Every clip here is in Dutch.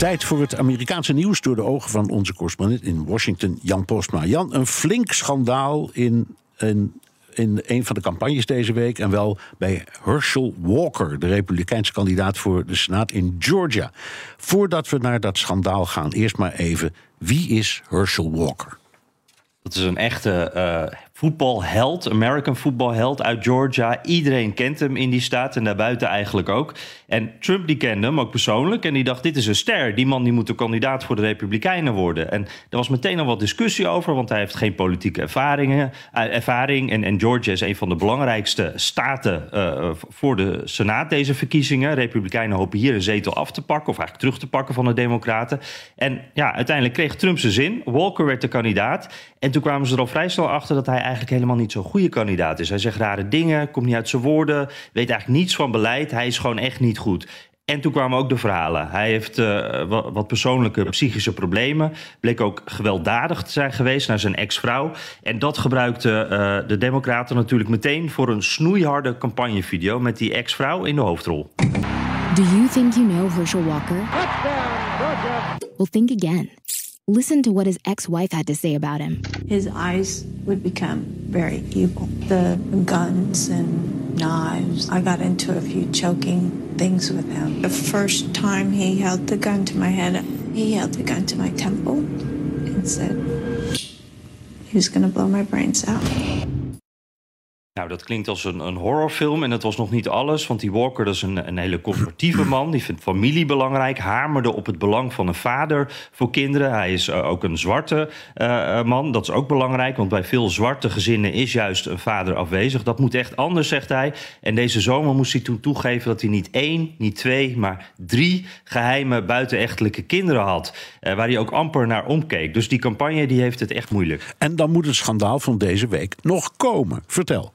Tijd voor het Amerikaanse nieuws door de ogen van onze correspondent in Washington, Jan Postma. Jan, een flink schandaal in, in, een van de campagnes deze week. En wel bij Herschel Walker, de Republikeinse kandidaat voor de Senaat in Georgia. Voordat we naar dat schandaal gaan, eerst maar even: wie is Herschel Walker? Dat is een echte uh, voetbalheld, American voetbalheld uit Georgia. Iedereen kent hem in die staat en daarbuiten eigenlijk ook. En Trump die kende hem ook persoonlijk en die dacht dit is een ster. Die man die moet de kandidaat voor de Republikeinen worden. En er was meteen al wat discussie over, want hij heeft geen politieke ervaringen, uh, ervaring. En, Georgia is een van de belangrijkste staten uh, voor de Senaat deze verkiezingen. Republikeinen hopen hier een zetel af te pakken of eigenlijk terug te pakken van de Democraten. En ja, uiteindelijk kreeg Trump zijn zin. Walker werd de kandidaat. En toen kwamen ze er al vrij snel achter dat hij eigenlijk helemaal niet zo'n goede kandidaat is. Hij zegt rare dingen, komt niet uit zijn woorden, weet eigenlijk niets van beleid. Hij is gewoon echt niet goed. En toen kwamen ook de verhalen. Hij heeft uh, wat persoonlijke psychische problemen. Bleek ook gewelddadig te zijn geweest naar zijn ex-vrouw. En dat gebruikte uh, de Democraten natuurlijk meteen voor een snoeiharde campagnevideo met die ex-vrouw in de hoofdrol. Do you think you know Herschel Walker? Well, think again. Listen to what his ex wife had to say about him. His eyes would become very evil. The guns and knives. I got into a few choking things with him. The first time he held the gun to my head, he held the gun to my temple and said he was going to blow my brains out. Nou, dat klinkt als een, een horrorfilm en dat was nog niet alles. Want die Walker dat is een, een hele conservatieve man. Die vindt familie belangrijk. Hamerde op het belang van een vader voor kinderen. Hij is uh, ook een zwarte uh, man. Dat is ook belangrijk. Want bij veel zwarte gezinnen is juist een vader afwezig. Dat moet echt anders, zegt hij. En deze zomer moest hij toen toegeven dat hij niet één, niet twee, maar drie geheime buitenechtelijke kinderen had. Waar hij ook amper naar omkeek. Dus die campagne die heeft het echt moeilijk. En dan moet het schandaal van deze week nog komen. Vertel.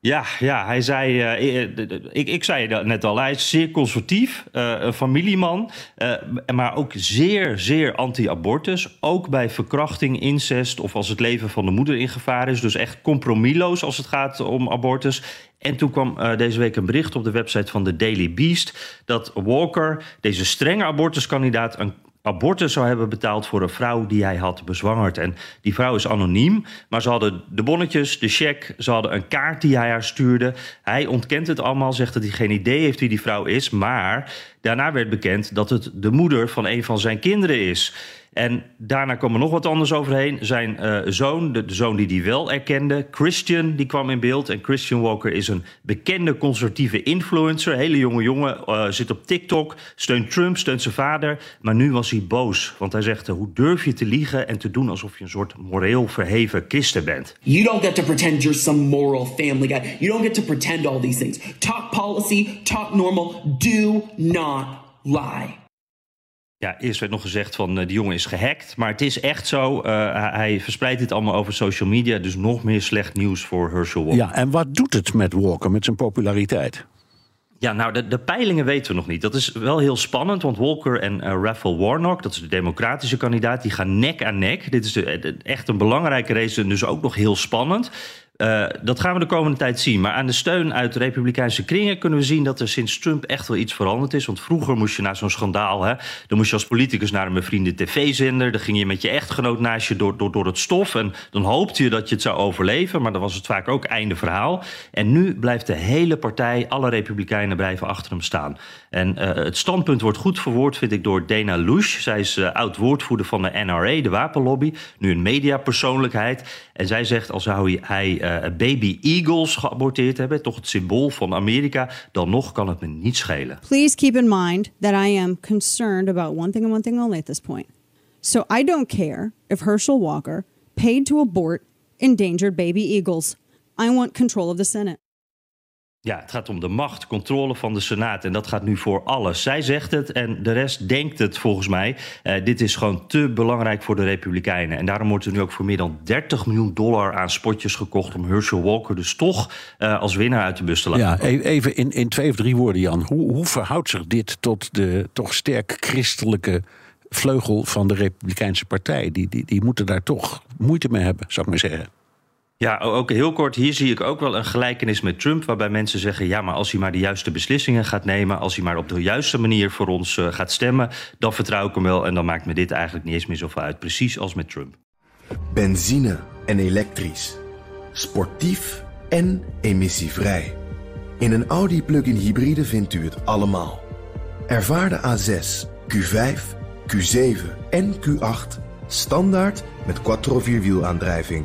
Ja, ja, hij zei, uh, ik, ik zei dat net al, hij is zeer conservatief, uh, een familieman, uh, maar ook zeer, zeer anti-abortus. Ook bij verkrachting, incest of als het leven van de moeder in gevaar is. Dus echt compromisloos als het gaat om abortus. En toen kwam deze week een bericht op de website van de Daily Beast dat Walker, deze strenge abortuskandidaat, een abortus zou hebben betaald voor een vrouw die hij had bezwangerd. En die vrouw is anoniem, maar ze hadden de bonnetjes, de cheque, ze hadden een kaart die hij haar stuurde. Hij ontkent het allemaal, zegt dat hij geen idee heeft wie die vrouw is, maar daarna werd bekend dat het de moeder van een van zijn kinderen is. En daarna kwam er nog wat anders overheen. Zijn uh, zoon, de, zoon die hij wel erkende, Christian, die kwam in beeld. En Christian Walker is een bekende conservatieve influencer. Hele jonge jongen, uh, zit op TikTok, steunt Trump, steunt zijn vader. Maar nu was hij boos, want hij zegt... hoe durf je te liegen en te doen alsof je een soort moreel verheven christen bent? You don't get to pretend you're some moral family guy. You don't get to pretend all these things. Talk policy, talk normal, do not lie. Ja, eerst werd nog gezegd van uh, die jongen is gehackt. Maar het is echt zo. Uh, hij verspreidt dit allemaal over social media. Dus nog meer slecht nieuws voor Herschel Walker. Ja, en wat doet het met Walker, met zijn populariteit? Ja, nou, de, de, peilingen weten we nog niet. Dat is wel heel spannend, want Walker en uh, Raphael Warnock, dat is de democratische kandidaat, die gaan nek aan nek. Dit is de, de, echt een belangrijke race, dus ook nog heel spannend. Uh, dat gaan we de komende tijd zien. Maar aan de steun uit de Republikeinse kringen kunnen we zien dat er sinds Trump echt wel iets veranderd is. Want vroeger moest je na zo'n schandaal, hè, dan moest je als politicus naar een bevriende tv-zender. Dan ging je met je echtgenoot naast je door, door, door het stof. En dan hoopte je dat je het zou overleven. Maar dan was het vaak ook einde verhaal. En nu blijft de hele partij, alle Republikeinen blijven achter hem staan. En uh, het standpunt wordt goed verwoord, vind ik, door Dana Lush. Zij is uh, oud-woordvoerder van de NRA, de wapenlobby. Nu een mediapersoonlijkheid. En zij zegt, al zou hij uh, baby eagles geaborteerd hebben, toch het symbool van Amerika, dan nog kan het me niet schelen. Please keep in mind that I am concerned about one thing and one thing only at this point. So I don't care if Herschel Walker paid to abort endangered baby eagles. I want control of the Senate. Ja, het gaat om de macht, controle van de Senaat. En dat gaat nu voor alles. Zij zegt het en de rest denkt het volgens mij. Uh, dit is gewoon te belangrijk voor de Republikeinen. En daarom wordt er nu ook voor meer dan 30 miljoen dollar aan spotjes gekocht. om Herschel Walker dus toch uh, als winnaar uit de bus te laten. Ja, e-, even in, in twee of drie woorden, Jan. Hoe, hoe verhoudt zich dit tot de toch sterk christelijke vleugel van de Republikeinse Partij? Die, die, die moeten daar toch moeite mee hebben, zou ik maar zeggen. Ja, ook heel kort. Hier zie ik ook wel een gelijkenis met Trump. Waarbij mensen zeggen: ja, maar als hij maar de juiste beslissingen gaat nemen. Als hij maar op de juiste manier voor ons uh, gaat stemmen. dan vertrouw ik hem wel. En dan maakt me dit eigenlijk niet eens meer zoveel uit. Precies als met Trump. Benzine en elektrisch. Sportief en emissievrij. In een Audi plug-in hybride vindt u het allemaal. Ervaar de A6, Q5, Q7 en Q8 standaard met quattro vierwielaandrijving.